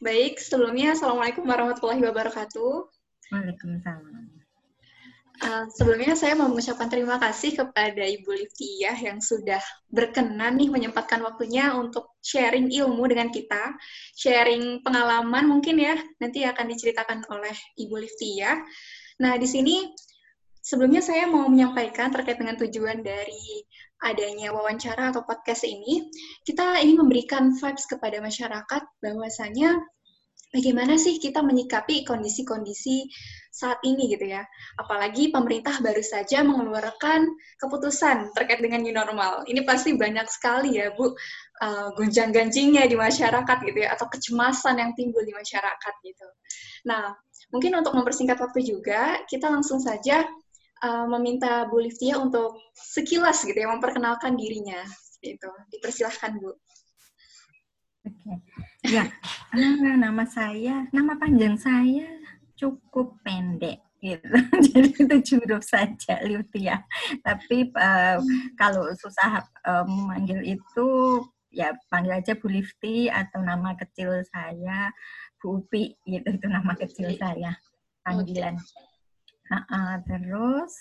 Baik, sebelumnya Assalamualaikum warahmatullahi wabarakatuh. Waalaikumsalam. Uh, sebelumnya saya mau mengucapkan terima kasih kepada Ibu Liviah yang sudah berkenan nih menyempatkan waktunya untuk sharing ilmu dengan kita, sharing pengalaman mungkin ya, nanti akan diceritakan oleh Ibu Liviah. Nah, di sini sebelumnya saya mau menyampaikan terkait dengan tujuan dari adanya wawancara atau podcast ini, kita ingin memberikan vibes kepada masyarakat bahwasanya bagaimana sih kita menyikapi kondisi-kondisi saat ini gitu ya. Apalagi pemerintah baru saja mengeluarkan keputusan terkait dengan new normal. Ini pasti banyak sekali ya Bu uh, gonjang-ganjingnya di masyarakat gitu ya atau kecemasan yang timbul di masyarakat gitu. Nah, mungkin untuk mempersingkat waktu juga, kita langsung saja uh, meminta Bu Liftia untuk sekilas gitu ya memperkenalkan dirinya gitu. Dipersilahkan Bu. Oke. Ya, ah, nama saya, nama panjang saya cukup pendek gitu. Jadi itu huruf saja Liftia. Tapi uh, kalau susah uh, memanggil itu ya panggil aja Bu Lifti atau nama kecil saya Bu Upi gitu itu nama kecil saya panggilan. Uh, uh, terus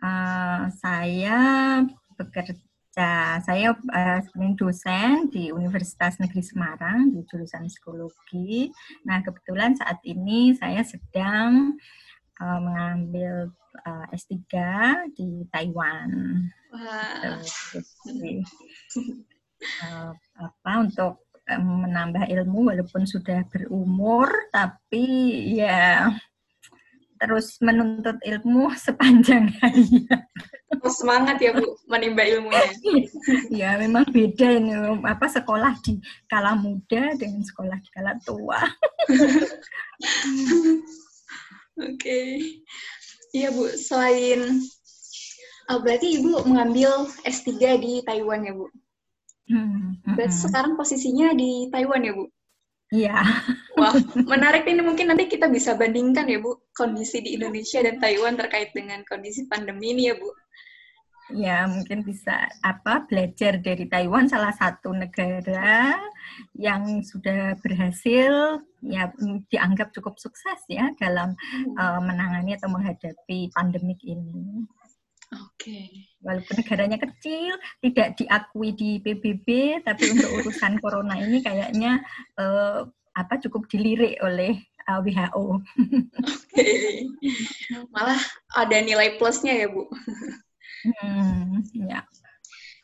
uh, saya bekerja, saya uh, dosen di Universitas Negeri Semarang di jurusan psikologi. Nah kebetulan saat ini saya sedang uh, mengambil uh, S3 di Taiwan. Wow. Jadi, uh, apa untuk menambah ilmu walaupun sudah berumur tapi ya terus menuntut ilmu sepanjang hari. Oh, semangat ya Bu menimba ilmunya. ya memang beda ini apa sekolah di kala muda dengan sekolah di kala tua. Oke. Okay. Iya Bu, selain oh, berarti Ibu mengambil S3 di Taiwan ya Bu? Hmm, berarti hmm. sekarang posisinya di Taiwan ya Bu? Iya. Wah, menarik ini mungkin nanti kita bisa bandingkan ya Bu, kondisi di Indonesia dan Taiwan terkait dengan kondisi pandemi ini ya Bu. Ya, mungkin bisa apa belajar dari Taiwan salah satu negara yang sudah berhasil ya dianggap cukup sukses ya dalam hmm. uh, menangani atau menghadapi pandemik ini. Oke. Okay. Walaupun negaranya kecil, tidak diakui di PBB, tapi untuk urusan corona ini kayaknya uh, apa cukup dilirik oleh uh, eh, WHO. Oke. Okay. Malah ada nilai plusnya ya, Bu. hmm, ya.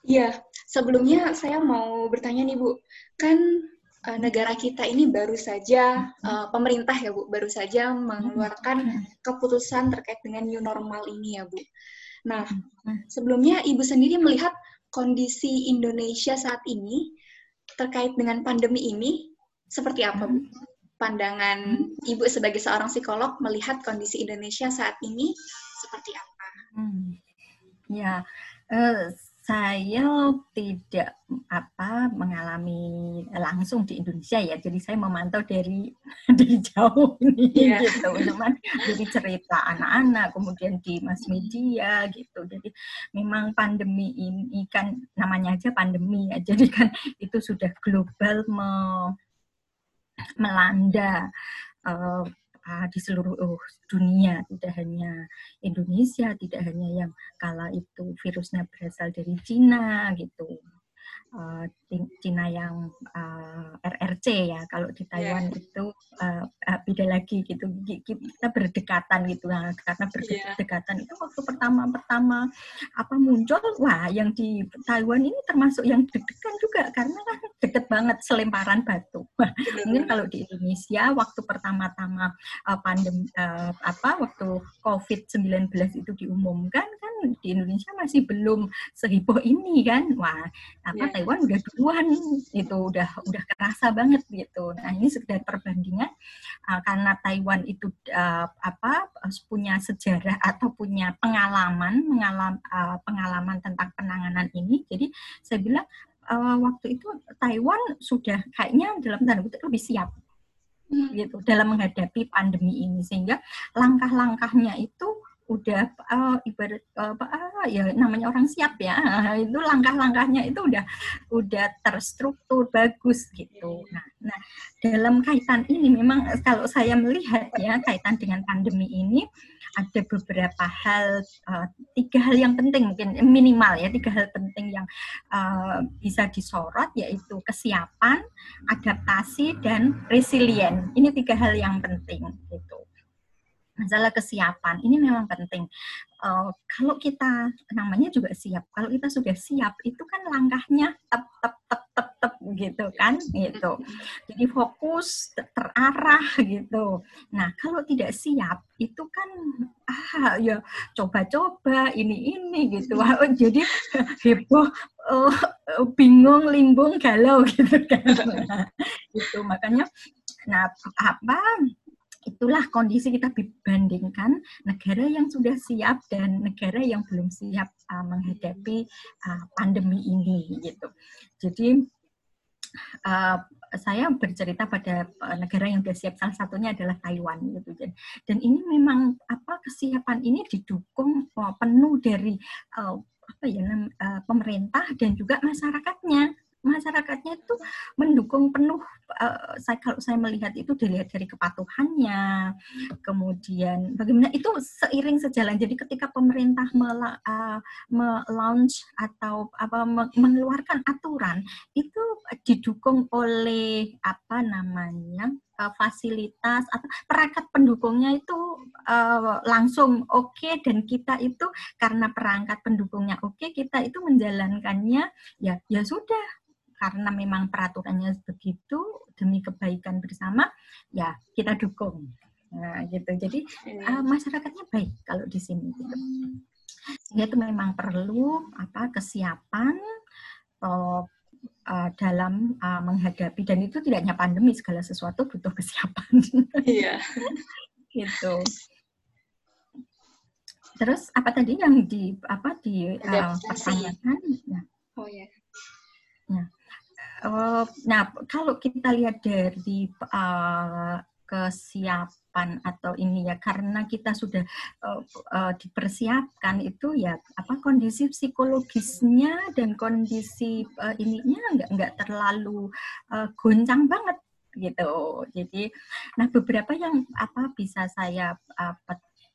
Iya, sebelumnya saya mau bertanya nih, Bu. Kan uh, negara kita ini baru saja uh, pemerintah ya Bu baru saja mengeluarkan hmm. keputusan terkait dengan new normal ini ya Bu. Nah, sebelumnya Ibu sendiri melihat kondisi Indonesia saat ini terkait dengan pandemi ini seperti apa, Bu? Pandangan Ibu sebagai seorang psikolog melihat kondisi Indonesia saat ini seperti apa? Hmm. Ya, uh, saya tidak apa mengalami langsung di Indonesia ya, jadi saya memantau dari dari jauh ini yeah. gitu, cuman dari cerita anak-anak, kemudian di mass media gitu. Jadi memang pandemi ini kan namanya aja pandemi ya, jadi kan itu sudah global me, melanda uh, di seluruh oh, dunia, tidak hanya Indonesia, tidak hanya yang kala itu virusnya berasal dari Cina gitu. Uh, Cina yang uh, eh, RRC ya kalau di Taiwan yeah. itu uh, uh, beda lagi gitu. Kita berdekatan gitu. Nah, karena berdekatan yeah. itu waktu pertama pertama apa muncul wah yang di Taiwan ini termasuk yang deg-degan juga. Karena kan deket banget selemparan batu. Mungkin kalau di Indonesia waktu pertama-tama uh, pandemi uh, apa waktu COVID-19 itu diumumkan kan di Indonesia masih belum seheboh ini kan. Wah apa yeah. Taiwan udah duluan itu udah udah kerasa banget gitu. Nah ini sekedar perbandingan uh, karena Taiwan itu uh, apa punya sejarah atau punya pengalaman mengalam uh, pengalaman tentang penanganan ini. Jadi saya bilang uh, waktu itu Taiwan sudah kayaknya dalam tanda kutip lebih siap hmm. gitu dalam menghadapi pandemi ini. Sehingga langkah-langkahnya itu udah uh, ibarat uh, uh, ya namanya orang siap ya. Itu langkah-langkahnya itu udah udah terstruktur bagus gitu. Nah nah dalam kaitan ini memang kalau saya melihat ya kaitan dengan pandemi ini ada beberapa hal uh, tiga hal yang penting mungkin minimal ya tiga hal penting yang uh, bisa disorot yaitu kesiapan, adaptasi dan resilient. Ini tiga hal yang penting gitu masalah kesiapan ini memang penting. Uh, kalau kita namanya juga siap, kalau kita sudah siap itu kan langkahnya tep tep tep tep tep gitu kan, gitu. Jadi fokus terarah gitu. Nah kalau tidak siap itu kan ah ya coba-coba ini ini gitu. Jadi heboh, uh, bingung, limbung, galau gitu kan. Nah, itu makanya, nah apa itulah kondisi kita bandingkan negara yang sudah siap dan negara yang belum siap uh, menghadapi uh, pandemi ini gitu. Jadi uh, saya bercerita pada negara yang sudah siap salah satunya adalah Taiwan gitu dan ini memang apa kesiapan ini didukung uh, penuh dari uh, apa ya uh, pemerintah dan juga masyarakatnya masyarakatnya itu mendukung penuh uh, saya kalau saya melihat itu dilihat dari kepatuhannya. Kemudian bagaimana itu seiring sejalan. Jadi ketika pemerintah uh, melaunch atau apa mengeluarkan aturan itu didukung oleh apa namanya uh, fasilitas atau perangkat pendukungnya itu uh, langsung oke okay, dan kita itu karena perangkat pendukungnya oke okay, kita itu menjalankannya ya ya sudah karena memang peraturannya begitu demi kebaikan bersama ya kita dukung. Nah gitu. Jadi uh, masyarakatnya baik kalau di sini gitu. Sehingga itu memang perlu apa kesiapan uh, uh, dalam uh, menghadapi. Dan itu tidak hanya pandemi segala sesuatu butuh kesiapan. Iya. Gitu. Terus apa tadi yang di apa di uh, pertanyakan? Ya. oh ya ya Uh, nah, kalau kita lihat dari uh, kesiapan atau ini ya karena kita sudah uh, uh, dipersiapkan itu ya apa kondisi psikologisnya dan kondisi uh, ininya nggak nggak terlalu uh, goncang banget gitu. Jadi, nah beberapa yang apa bisa saya uh,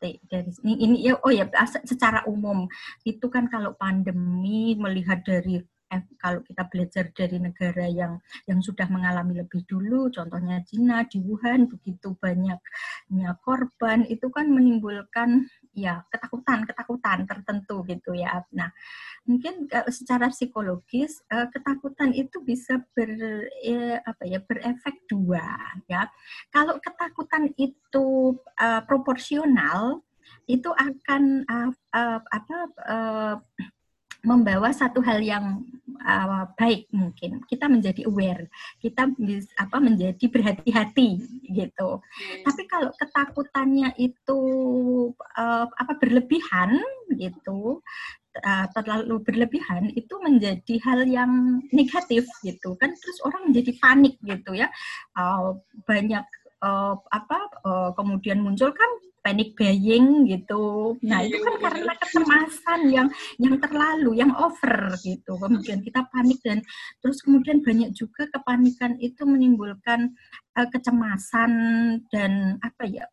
dari ini, ini ya oh ya secara umum itu kan kalau pandemi melihat dari eh, kalau kita belajar dari negara yang yang sudah mengalami lebih dulu, contohnya Cina di Wuhan begitu banyaknya korban itu kan menimbulkan ya ketakutan ketakutan tertentu gitu ya. Nah mungkin uh, secara psikologis uh, ketakutan itu bisa ber eh, apa ya berefek dua ya. Kalau ketakutan itu uh, proporsional itu akan uh, uh, apa uh, membawa satu hal yang uh, baik mungkin. Kita menjadi aware. Kita apa menjadi berhati-hati gitu. Yes. tapi kalau ketakutannya itu uh, apa berlebihan gitu uh, terlalu berlebihan itu menjadi hal yang negatif gitu kan. Terus orang menjadi panik gitu ya. Uh, banyak uh, apa uh, kemudian muncul kan panic buying gitu. Nah, itu kan karena kecemasan yang yang terlalu, yang over gitu. Kemudian kita panik dan terus kemudian banyak juga kepanikan itu menimbulkan uh, kecemasan dan apa ya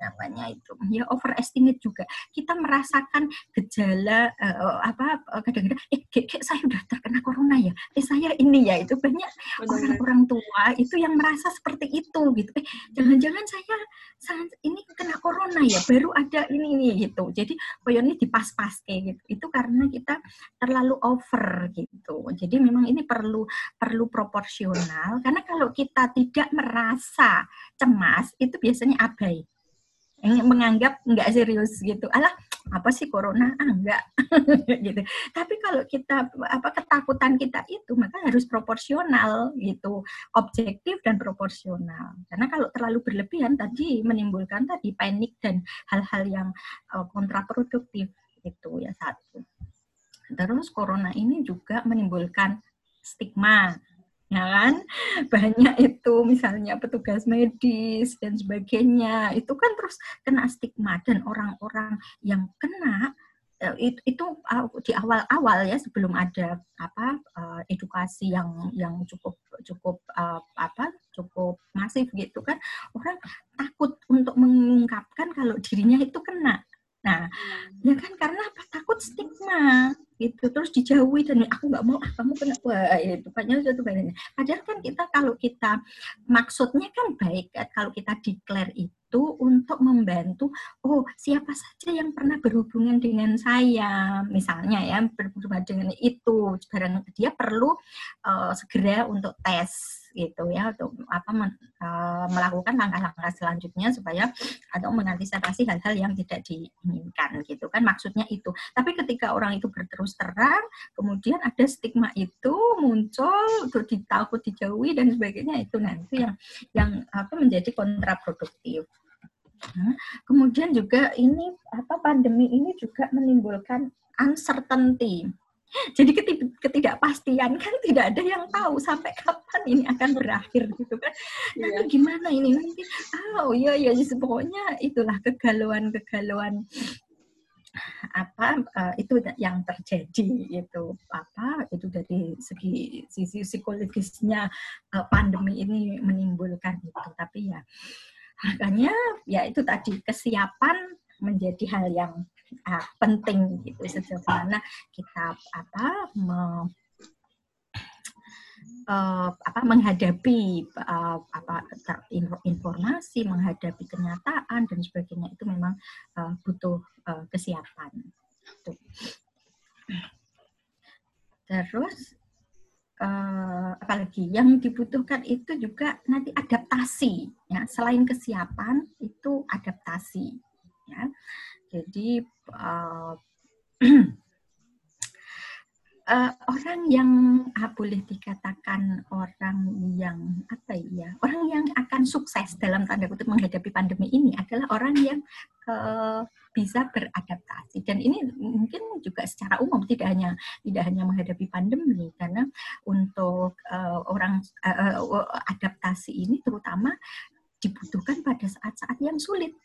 namanya itu? Ya overestimate juga. Kita merasakan gejala uh, apa kadang-kadang eh kayak, saya udah terkena corona ya? Eh saya ini ya? Itu banyak orang-orang tua itu yang merasa seperti itu gitu. Eh jangan-jangan saya saat ini kena corona ya? Baru ada ini ini gitu. Jadi koyonnya dipas-pas kayak gitu. Itu karena kita terlalu over gitu. Jadi memang ini perlu perlu proporsional. Karena kalau kita tidak merasa cemas itu biasanya abai menganggap nggak serius gitu. Alah apa sih corona? Ah enggak gitu. Tapi kalau kita apa ketakutan kita itu maka harus proporsional gitu. Objektif dan proporsional. Karena kalau terlalu berlebihan tadi menimbulkan tadi panik dan hal-hal yang uh, kontraproduktif itu ya satu. Terus corona ini juga menimbulkan stigma ya kan? Banyak itu misalnya petugas medis dan sebagainya. Itu kan terus kena stigma dan orang-orang yang kena itu, itu di awal-awal ya sebelum ada apa edukasi yang yang cukup cukup apa cukup masif gitu kan orang takut untuk mengungkapkan kalau dirinya itu kena. Nah, ya kan? Karena apa? Takut stigma gitu. Terus dijauhi dan aku nggak mau ah kamu kena wah itu banyak satu banyak. Padahal kan kita kalau kita maksudnya kan baik kan kalau kita declare itu untuk membantu oh siapa saja yang pernah berhubungan dengan saya misalnya ya berhubungan dengan itu barang dia perlu uh, segera untuk tes gitu ya untuk apa men, uh, melakukan langkah-langkah selanjutnya supaya atau mengantisipasi hal-hal yang tidak diinginkan gitu kan maksudnya itu. Tapi ketika orang itu berterus terang kemudian ada stigma itu muncul untuk ditakut dijauhi dan sebagainya itu nanti yang yang apa menjadi kontraproduktif. Nah, kemudian juga ini apa pandemi ini juga menimbulkan uncertainty jadi ketidakpastian kan tidak ada yang tahu sampai kapan ini akan berakhir gitu kan. Nanti yeah. gimana ini nanti? Oh iya iya pokoknya itulah kegalauan-kegalauan apa uh, itu yang terjadi itu apa itu dari segi sisi psikologisnya uh, pandemi ini menimbulkan itu tapi ya makanya ya itu tadi kesiapan menjadi hal yang uh, penting gitu sejauh kita apa me, uh, apa menghadapi uh, apa informasi, menghadapi kenyataan dan sebagainya itu memang uh, butuh uh, kesiapan. Tuh. Terus uh, apalagi yang dibutuhkan itu juga nanti adaptasi ya selain kesiapan itu adaptasi ya jadi uh, orang yang uh, boleh dikatakan orang yang apa ya orang yang akan sukses dalam tanda kutip menghadapi pandemi ini adalah orang yang uh, bisa beradaptasi. Dan ini mungkin juga secara umum tidak hanya tidak hanya menghadapi pandemi karena untuk uh, orang uh, adaptasi ini terutama dibutuhkan pada saat-saat yang sulit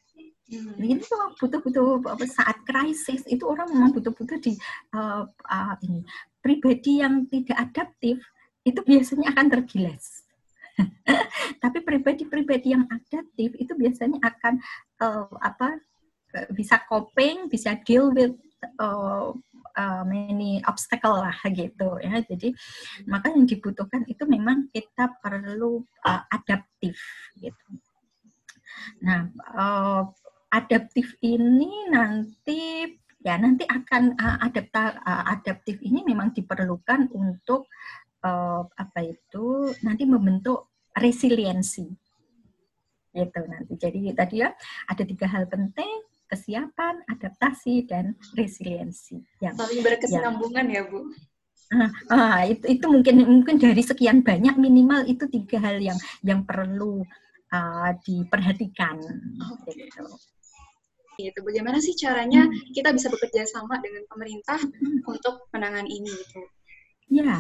Hmm. Ini tuh butuh-butuh saat krisis itu orang memang butuh-butuh di uh, uh, ini pribadi yang tidak adaptif itu biasanya akan tergilas. Tapi pribadi-pribadi yang adaptif itu biasanya akan uh, apa bisa coping, bisa deal with uh, uh, many obstacle lah gitu ya. Jadi maka yang dibutuhkan itu memang kita perlu uh, adaptif gitu. Nah, uh, adaptif ini nanti ya nanti akan uh, adapta, uh, adaptif ini memang diperlukan untuk uh, apa itu nanti membentuk resiliensi. Gitu nanti. Jadi tadi ya ada tiga hal penting kesiapan adaptasi dan resiliensi. Yang saling berkesinambungan ya, ya bu. Ah, ah, itu itu mungkin mungkin dari sekian banyak minimal itu tiga hal yang yang perlu uh, diperhatikan. Okay. gitu gitu. Bagaimana sih caranya hmm. kita bisa bekerja sama dengan pemerintah untuk menangani ini gitu? Ya,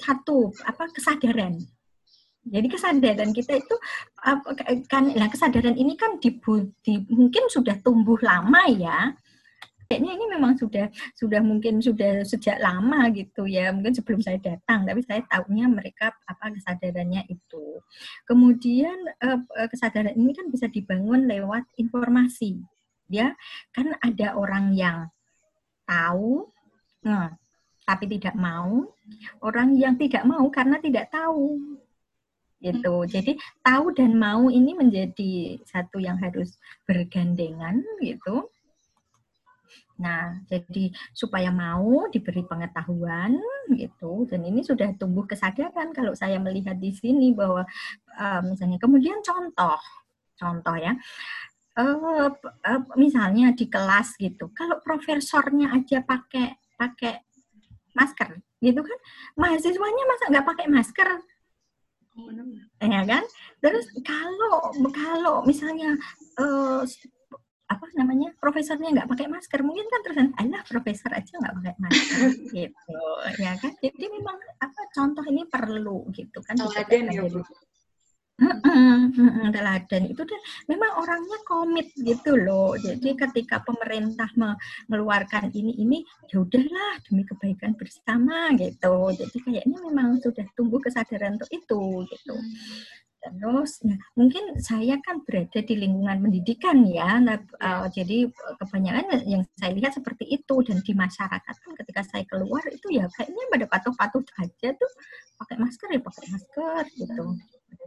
satu apa kesadaran. Jadi kesadaran kita itu kan nah kesadaran ini kan di, di, mungkin sudah tumbuh lama ya. Kayaknya ini memang sudah sudah mungkin sudah sejak lama gitu ya. Mungkin sebelum saya datang, tapi saya tahunya mereka apa kesadarannya itu. Kemudian kesadaran ini kan bisa dibangun lewat informasi dia kan ada orang yang tahu nah, tapi tidak mau. Orang yang tidak mau karena tidak tahu gitu. Hmm. jadi tahu dan mau ini menjadi satu yang harus bergandengan gitu. Nah, jadi supaya mau diberi pengetahuan gitu, dan ini sudah tumbuh kesadaran kalau saya melihat di sini bahwa uh, misalnya kemudian contoh, contoh ya, uh, uh, misalnya di kelas gitu, kalau profesornya aja pakai pakai masker, gitu kan, mahasiswanya masa nggak pakai masker? Ya kan? Terus kalau kalau misalnya uh, apa namanya profesornya nggak pakai masker mungkin kan terus alah profesor aja nggak pakai masker gitu. Ya kan? Jadi memang apa contoh ini perlu gitu kan teladan ya teladan itu dan memang orangnya komit gitu loh. Jadi ketika pemerintah mengeluarkan ini ini ya udahlah demi kebaikan bersama gitu. Jadi kayaknya memang sudah tumbuh kesadaran untuk itu gitu. Terus, nah, mungkin saya kan berada di lingkungan pendidikan ya, nah, uh, jadi kebanyakan yang saya lihat seperti itu dan di masyarakat kan ketika saya keluar itu ya kayaknya pada patuh-patuh aja tuh pakai masker ya pakai masker gitu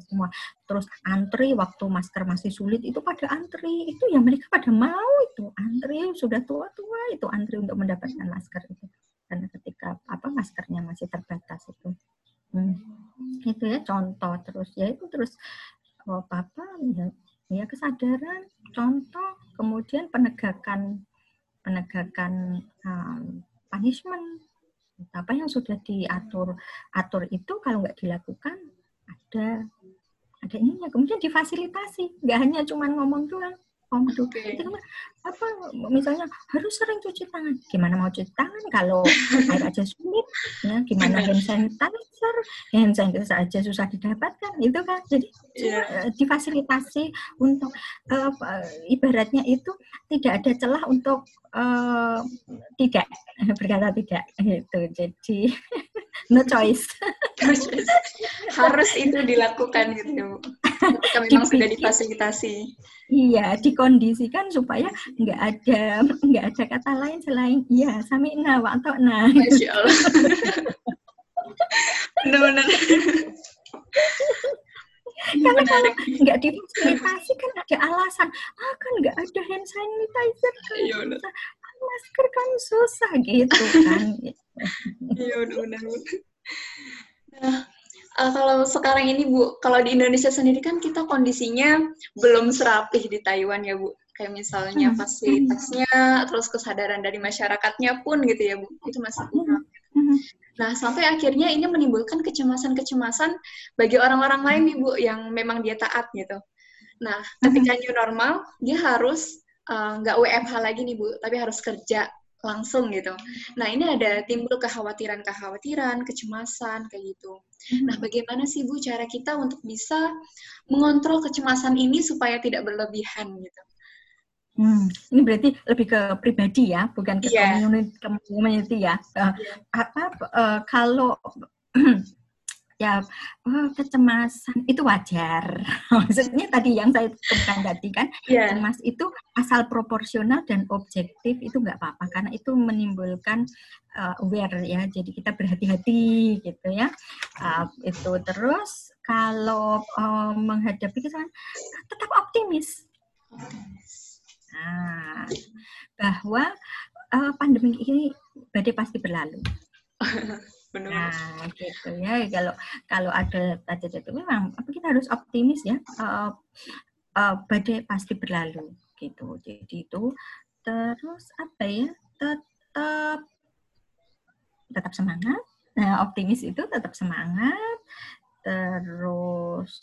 semua. Terus antri waktu masker masih sulit itu pada antri. Itu ya mereka pada mau itu. Antri sudah tua-tua itu antri untuk mendapatkan masker itu. Karena ketika apa maskernya masih terbatas itu. Hmm. itu ya contoh terus. Ya itu terus oh, papa ya, ya kesadaran contoh kemudian penegakan penegakan um, punishment. Apa yang sudah diatur atur itu kalau nggak dilakukan ada ada ininya kemudian difasilitasi nggak hanya cuma ngomong doang Waduh, okay. itu kan apa misalnya harus sering cuci tangan. Gimana mau cuci tangan kalau air aja sulit? Ya, gimana hand sanitizer? Hand sanitizer aja susah didapatkan, itu kan. Jadi yeah. Iya. difasilitasi untuk uh, ibaratnya itu tidak ada celah untuk uh, tidak berkata tidak gitu. Jadi no choice. harus itu dilakukan gitu. Ketika memang sudah difasilitasi. Iya, dikondisikan supaya nggak ada nggak ada kata lain selain iya sami na wa atau na. Masya Allah. Benar-benar. Karena kalau nggak difasilitasi kan ada alasan, ah kan nggak ada hand sanitizer kan iya, masker kan susah gitu kan. Iya benar-benar. Nah, uh, kalau sekarang ini Bu, kalau di Indonesia sendiri kan kita kondisinya belum serapih di Taiwan ya Bu. Kayak misalnya hmm. fasilitasnya, terus kesadaran dari masyarakatnya pun gitu ya Bu, itu masih kurang. Hmm. Nah, sampai akhirnya ini menimbulkan kecemasan-kecemasan bagi orang-orang lain nih Bu, yang memang dia taat gitu. Nah, ketika new normal, dia harus eh, nggak uh, WFH lagi nih Bu, tapi harus kerja langsung gitu. Nah, ini ada timbul kekhawatiran-kekhawatiran, kecemasan kayak gitu. Hmm. Nah, bagaimana sih Bu cara kita untuk bisa mengontrol kecemasan ini supaya tidak berlebihan gitu? Hmm, ini berarti lebih ke pribadi ya, bukan ke yeah. community, community ya. Uh, yeah. Apa uh, kalau ya oh, kecemasan itu wajar. Maksudnya tadi yang saya temukan tadi kan, yeah. cemas itu asal proporsional dan objektif itu nggak apa-apa karena itu menimbulkan uh, aware ya. Jadi kita berhati-hati gitu ya. Uh, itu terus kalau uh, menghadapi kesalahan tetap optimis. Nah, bahwa uh, pandemi ini badai pasti berlalu. Benar. Nah, gitu ya. Kalau kalau ada tadi itu memang kita harus optimis ya. Uh, uh, badai pasti berlalu gitu. Jadi itu terus apa ya? Tetap tetap semangat. Nah, optimis itu tetap semangat. Terus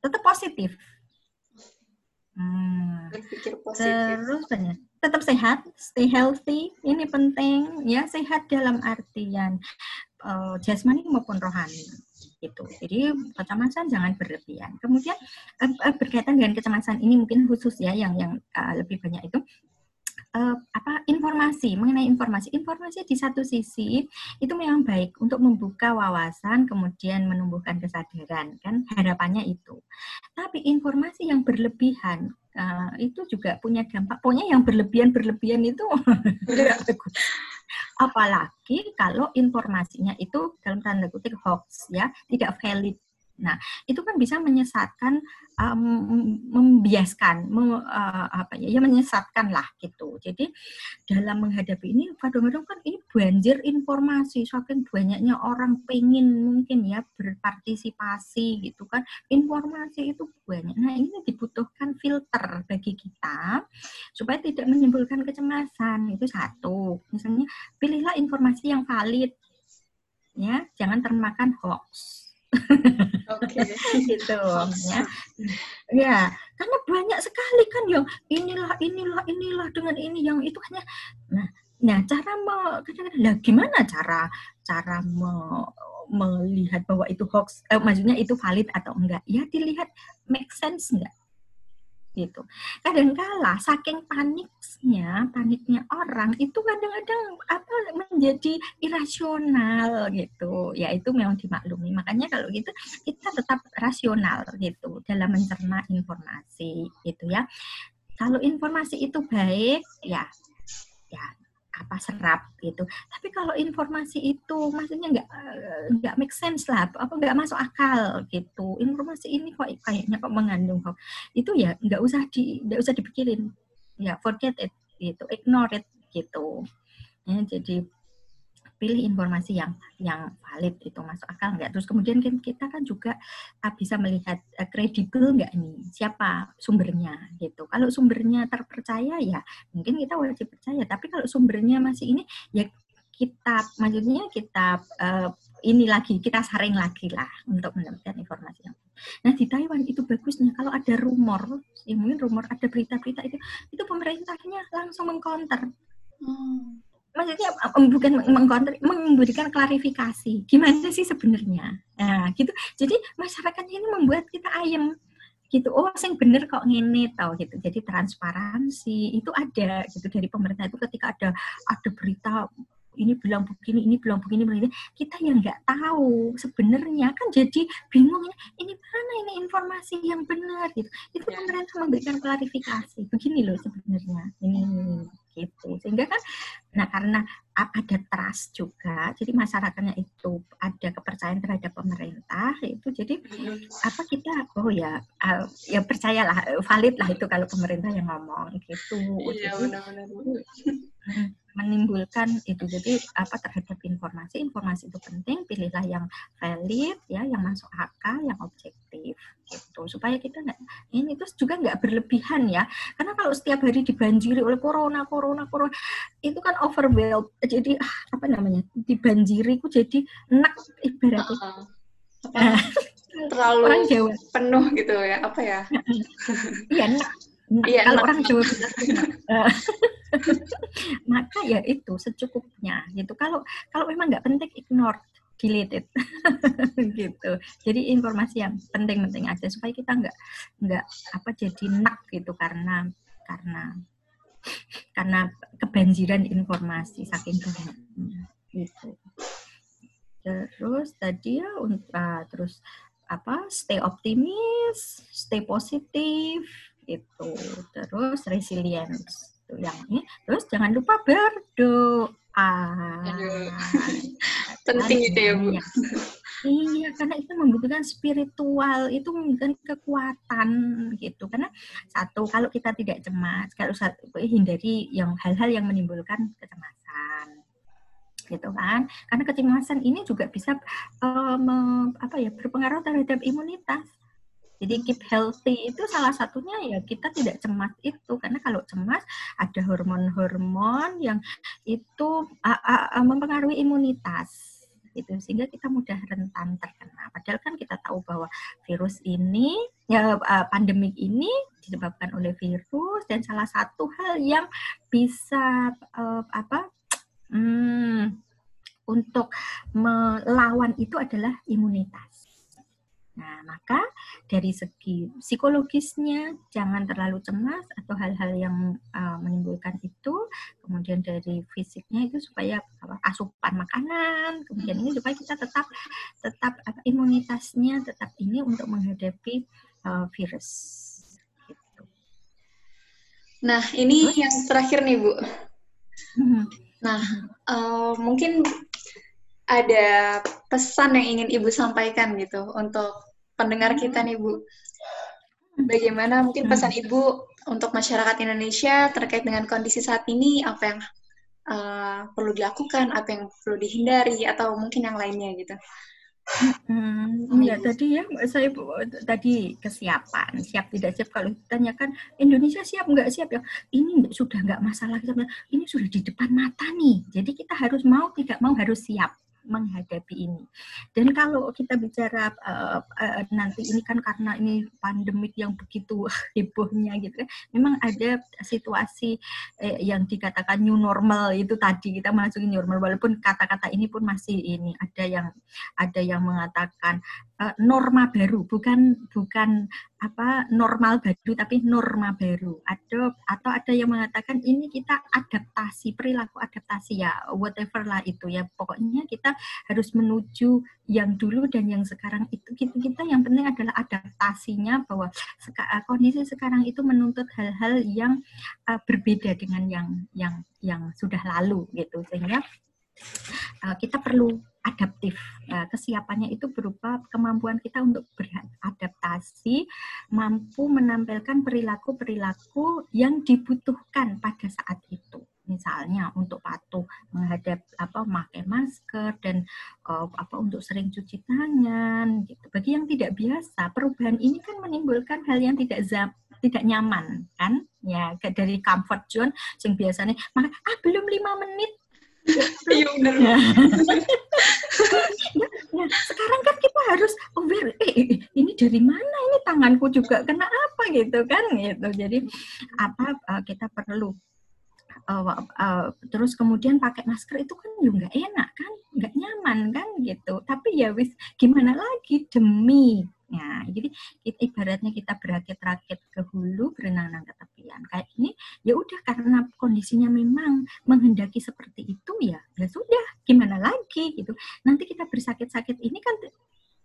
tetap positif. Hmm. Terus banyak tetap sehat, stay healthy, ini penting ya sehat dalam artian uh, jasmani maupun rohani gitu. Jadi kecemasan jangan berlebihan. Kemudian uh, berkaitan dengan kecemasan ini mungkin khusus ya yang yang uh, lebih banyak itu uh, apa informasi mengenai informasi informasi di satu sisi itu memang baik untuk membuka wawasan kemudian menumbuhkan kesadaran kan harapannya itu tapi informasi yang berlebihan uh, itu juga punya dampak pokoknya yang berlebihan berlebihan itu Apalagi kalau informasinya itu dalam tanda kutip hoax ya, tidak valid. Nah, itu kan bisa menyesatkan, um, membiaskan, mem, uh, apa ya, ya menyesatkan lah gitu. Jadi dalam menghadapi ini, kadang-kadang kan ini banjir informasi, saking banyaknya orang pengen mungkin ya berpartisipasi gitu kan, informasi itu banyak. Nah, ini dibutuhkan filter bagi kita supaya tidak menimbulkan kecemasan. Itu satu. Misalnya, pilihlah informasi yang valid ya, jangan termakan hoax Oke, okay. gitu ya. Ya, karena banyak sekali kan yang inilah inilah inilah dengan ini yang itu hanya nah Nah, cara mau kadang-kadang lah gimana cara cara me, melihat bahwa itu hoax, eh, maksudnya itu valid atau enggak. Ya dilihat make sense enggak gitu. Kadangkala saking paniknya, paniknya orang itu kadang-kadang apa menjadi irasional gitu. Ya itu memang dimaklumi. Makanya kalau gitu kita tetap rasional gitu dalam mencerna informasi gitu ya. Kalau informasi itu baik ya apa serap gitu. Tapi kalau informasi itu maksudnya nggak eh, nggak make sense lah, apa nggak masuk akal gitu. Informasi ini kok kayaknya kok mengandung kok itu ya nggak usah di nggak usah dipikirin, ya forget it gitu, ignore it gitu. Ya, jadi pilih informasi yang yang valid itu masuk akal nggak? Terus kemudian kan kita kan juga uh, bisa melihat uh, kredibel nggak nih? Siapa sumbernya gitu? Kalau sumbernya terpercaya ya mungkin kita wajib percaya. Tapi kalau sumbernya masih ini ya kita maksudnya kita uh, ini lagi kita saring lagi lah untuk mendapatkan informasi yang Nah di Taiwan itu bagusnya kalau ada rumor, ya mungkin rumor ada berita-berita itu, itu pemerintahnya langsung mengcounter. Hmm maksudnya bukan mengkontra, memberikan klarifikasi gimana sih sebenarnya nah gitu jadi masyarakatnya ini membuat kita ayam gitu oh sing bener kok ngene tau gitu jadi transparansi itu ada gitu dari pemerintah itu ketika ada ada berita ini bilang begini, ini bilang begini, begini. Kita yang nggak tahu sebenarnya kan jadi bingung ini mana ini informasi yang benar gitu. Itu ya. pemerintah memberikan klarifikasi. Begini loh sebenarnya. Ini gitu. Sehingga kan nah karena ada trust juga jadi masyarakatnya itu ada kepercayaan terhadap pemerintah itu jadi apa kita oh ya uh, ya percayalah valid lah itu kalau pemerintah yang ngomong gitu. Iya, benar-benar menimbulkan itu. Jadi apa terhadap informasi informasi itu penting pilihlah yang valid ya yang masuk akal yang objektif gitu. Supaya kita nggak ini terus juga nggak berlebihan ya. Karena kalau setiap hari dibanjiri oleh corona corona corona itu kan overwhelmed. Jadi ah, apa namanya dibanjiri itu jadi enak ibaratnya. Uh, uh, terlalu orang Jawa. penuh gitu ya apa ya? Iya enak. Iya, kalau orang Jawa maka ya itu secukupnya gitu. Kalau kalau memang nggak penting ignore delete it gitu. Jadi informasi yang penting-penting aja supaya kita nggak nggak apa jadi nak gitu karena karena karena kebanjiran informasi saking banyaknya gitu. Terus tadi ya uh, terus apa stay optimis, stay positif, itu terus resilience itu yang ini terus jangan lupa berdoa. Penting itu ya bu. iya karena itu membutuhkan spiritual itu membutuhkan kekuatan gitu. Karena satu kalau kita tidak cemas kalau satu hindari yang hal-hal yang menimbulkan kecemasan gitu kan. Karena kecemasan ini juga bisa me, apa ya berpengaruh terhadap imunitas jadi keep healthy itu salah satunya ya kita tidak cemas itu karena kalau cemas ada hormon-hormon yang itu uh, uh, mempengaruhi imunitas itu sehingga kita mudah rentan terkena. Padahal kan kita tahu bahwa virus ini ya pandemik ini disebabkan oleh virus dan salah satu hal yang bisa uh, apa hmm, untuk melawan itu adalah imunitas. Nah, maka dari segi psikologisnya jangan terlalu cemas atau hal-hal yang uh, menimbulkan itu. Kemudian dari fisiknya itu supaya apa, asupan makanan, kemudian ini supaya kita tetap tetap apa, imunitasnya tetap ini untuk menghadapi uh, virus. Gitu. Nah, ini Terus? yang terakhir nih, Bu. Mhm. Nah, uh, mungkin ada pesan yang ingin Ibu sampaikan gitu untuk pendengar kita nih Bu. Bagaimana mungkin hmm. pesan Ibu untuk masyarakat Indonesia terkait dengan kondisi saat ini, apa yang uh, perlu dilakukan, apa yang perlu dihindari, atau mungkin yang lainnya gitu. Hmm, ya tadi ya saya tadi kesiapan. Siap tidak siap? Kalau ditanyakan Indonesia siap nggak siap? Ya ini sudah nggak masalah ini sudah di depan mata nih. Jadi kita harus mau tidak mau harus siap menghadapi ini. Dan kalau kita bicara uh, uh, nanti ini kan karena ini pandemik yang begitu hebohnya gitu kan, memang ada situasi uh, yang dikatakan new normal itu tadi kita masukin new normal walaupun kata-kata ini pun masih ini ada yang ada yang mengatakan uh, norma baru bukan bukan apa normal baru tapi norma baru. Ada atau ada yang mengatakan ini kita adaptasi perilaku adaptasi ya whatever lah itu ya. Pokoknya kita harus menuju yang dulu dan yang sekarang itu. Kita, kita yang penting adalah adaptasinya bahwa seka, eh, kondisi sekarang itu menuntut hal-hal yang uh, berbeda dengan yang yang yang sudah lalu gitu. Sehingga kita perlu adaptif. Uh, kesiapannya itu berupa kemampuan kita untuk beradaptasi, mampu menampilkan perilaku-perilaku yang dibutuhkan pada saat itu. Misalnya untuk patuh menghadap apa memakai masker dan uh, apa untuk sering cuci tangan gitu. Bagi yang tidak biasa, perubahan ini kan menimbulkan hal yang tidak zap, tidak nyaman kan ya dari comfort zone yang biasanya maka ah belum lima menit Iya benar. Nah, nah, sekarang kan kita harus aware, eh, eh, ini dari mana ini tanganku juga kena apa gitu kan gitu. Jadi apa uh, kita perlu uh, uh, terus kemudian pakai masker itu kan juga nggak enak kan, nggak nyaman kan gitu. Tapi ya wis gimana lagi demi Ya, jadi kita, ibaratnya kita berakit-rakit ke hulu, berenang-renang ke tepian. Kayak ini, ya udah karena kondisinya memang menghendaki seperti itu ya, sudah, gimana lagi gitu. Nanti kita bersakit-sakit ini kan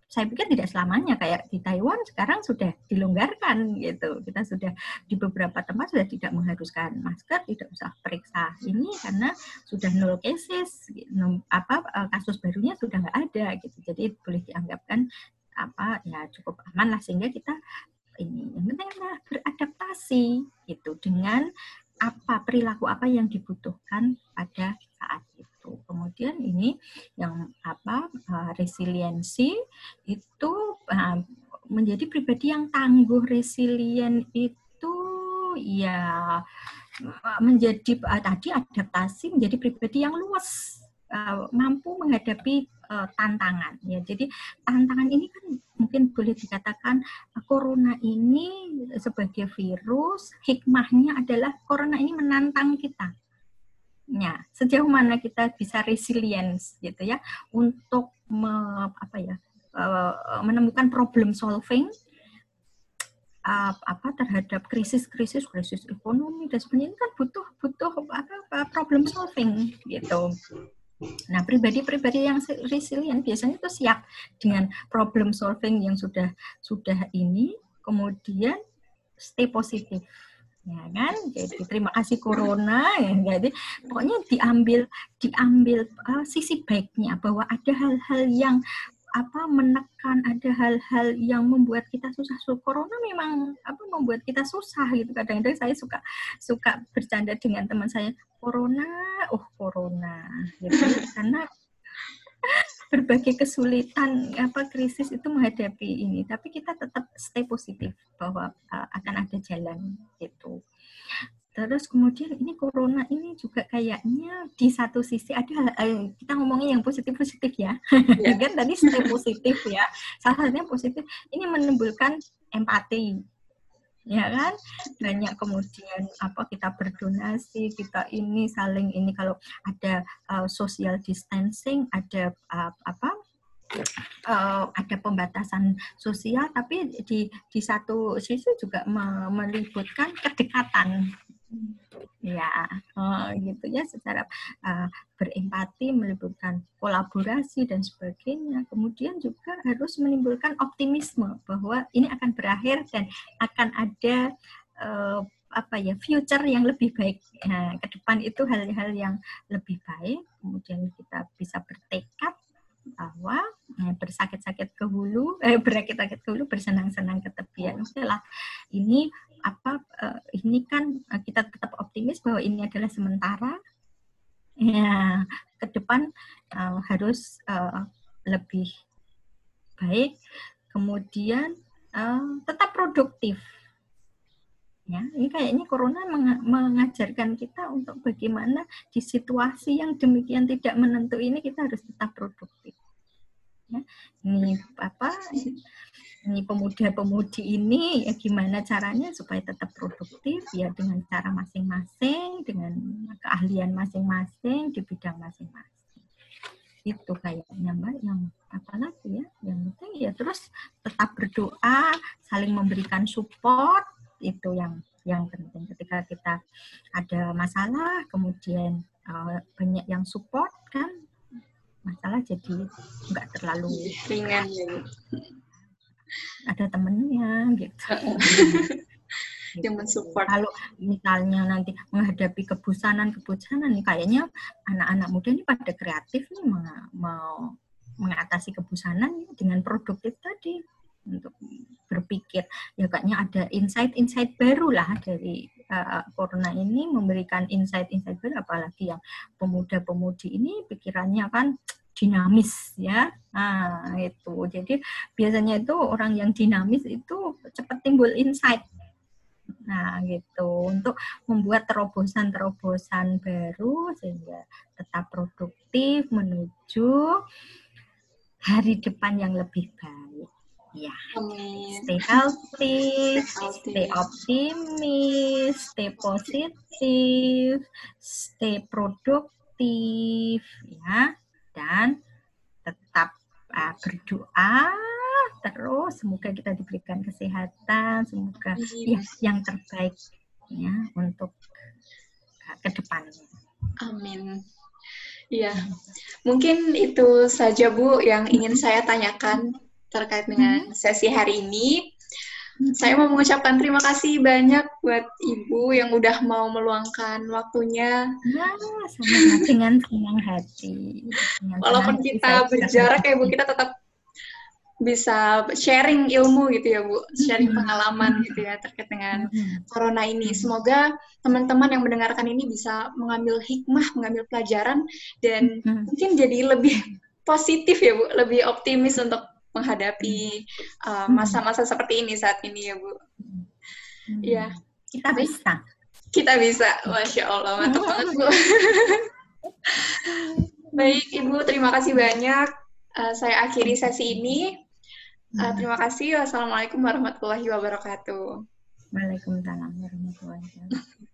saya pikir tidak selamanya kayak di Taiwan sekarang sudah dilonggarkan gitu. Kita sudah di beberapa tempat sudah tidak mengharuskan masker, tidak usah periksa ini karena sudah nol cases, apa eh, kasus barunya sudah nggak ada gitu. Jadi boleh dianggapkan apa ya cukup aman lah sehingga kita ini yang penting adalah beradaptasi itu dengan apa perilaku apa yang dibutuhkan pada saat itu. Kemudian ini yang apa uh, resiliensi itu uh, menjadi pribadi yang tangguh resilient itu ya menjadi uh, tadi adaptasi menjadi pribadi yang luas mampu menghadapi tantangan ya. Jadi tantangan ini kan mungkin boleh dikatakan corona ini sebagai virus hikmahnya adalah corona ini menantang kita. Ya, sejauh mana kita bisa resilience gitu ya untuk me, apa ya uh, menemukan problem solving apa terhadap krisis-krisis krisis ekonomi dan sebagainya kan butuh butuh apa problem solving gitu Nah, pribadi-pribadi yang resilient biasanya itu siap dengan problem solving yang sudah sudah ini, kemudian stay positif. Ya kan? Jadi terima kasih corona ya. Jadi pokoknya diambil diambil uh, sisi baiknya bahwa ada hal-hal yang apa menekan ada hal-hal yang membuat kita susah. So, corona memang apa membuat kita susah gitu. Kadang-kadang saya suka suka bercanda dengan teman saya corona? Oh corona. Gitu. Karena berbagai kesulitan apa krisis itu menghadapi ini tapi kita tetap stay positif bahwa uh, akan ada jalan gitu Terus kemudian ini corona ini juga kayaknya di satu sisi ada eh, kita ngomongin yang positif-positif ya. Yeah. kan tadi stay positif ya. Salah satunya positif ini menimbulkan empati. Ya kan? Banyak kemudian apa kita berdonasi, kita ini saling ini kalau ada uh, social distancing, ada uh, apa uh, ada pembatasan sosial tapi di di satu sisi juga melibatkan kedekatan Ya, gitu ya secara uh, berempati melibatkan kolaborasi dan sebagainya. Kemudian juga harus menimbulkan optimisme bahwa ini akan berakhir dan akan ada uh, apa ya future yang lebih baik nah, ke depan itu hal-hal yang lebih baik. Kemudian kita bisa bertekad bahwa eh, bersakit-sakit ke hulu, eh, berakit-akit ke hulu, bersenang-senang ke tepian. Oke lah, ini apa uh, ini kan uh, kita tetap optimis bahwa ini adalah sementara. Ya ke depan uh, harus uh, lebih baik. Kemudian uh, tetap produktif Ya, ini kayaknya corona mengajarkan kita untuk bagaimana di situasi yang demikian tidak menentu ini kita harus tetap produktif. Ya, ini apa? Ini pemuda-pemudi ini ya gimana caranya supaya tetap produktif ya dengan cara masing-masing, dengan keahlian masing-masing di bidang masing-masing. Itu kayaknya Mbak yang apa lagi ya? Yang penting ya terus tetap berdoa, saling memberikan support itu yang yang penting. Ketika kita ada masalah kemudian uh, banyak yang support kan masalah jadi nggak terlalu ringan. Ya ada temennya gitu. Yang mensupport. Kalau misalnya nanti menghadapi kebosanan-kebosanan nih kayaknya anak-anak muda ini pada kreatif nih mau mengatasi kebosanan dengan produktif tadi untuk berpikir. Ya kayaknya ada insight-insight baru lah dari uh, corona ini memberikan insight-insight baru apalagi yang pemuda-pemudi ini pikirannya kan dinamis ya. Nah itu. Jadi biasanya itu orang yang dinamis itu cepat timbul insight. Nah gitu. Untuk membuat terobosan-terobosan baru sehingga tetap produktif menuju hari depan yang lebih baik Ya. Stay healthy, stay optimis, stay positif, stay produktif, ya, dan tetap uh, berdoa terus. Semoga kita diberikan kesehatan, semoga ya yang terbaik ya untuk uh, ke depannya. Amin. Iya, mungkin itu saja Bu yang ingin saya tanyakan terkait dengan hmm. sesi hari ini. Saya mau mengucapkan terima kasih banyak buat Ibu yang udah mau meluangkan waktunya. Ya, sama dengan senang hati. Dengan Walaupun senang kita hati, berjarak ya Bu, kita tetap bisa sharing ilmu gitu ya Bu, sharing hmm. pengalaman gitu ya terkait dengan corona ini. Semoga teman-teman yang mendengarkan ini bisa mengambil hikmah, mengambil pelajaran dan mungkin jadi lebih positif ya Bu, lebih optimis untuk menghadapi uh, masa-masa uh, seperti ini saat ini ya Bu. Hmm. Ya, kita bisa. Kita bisa, masya Allah, mantap banget Bu. Baik Ibu, terima kasih banyak. Uh, saya akhiri sesi ini. Uh, terima kasih. Wassalamualaikum warahmatullahi wabarakatuh. Waalaikumsalam warahmatullahi wabarakatuh.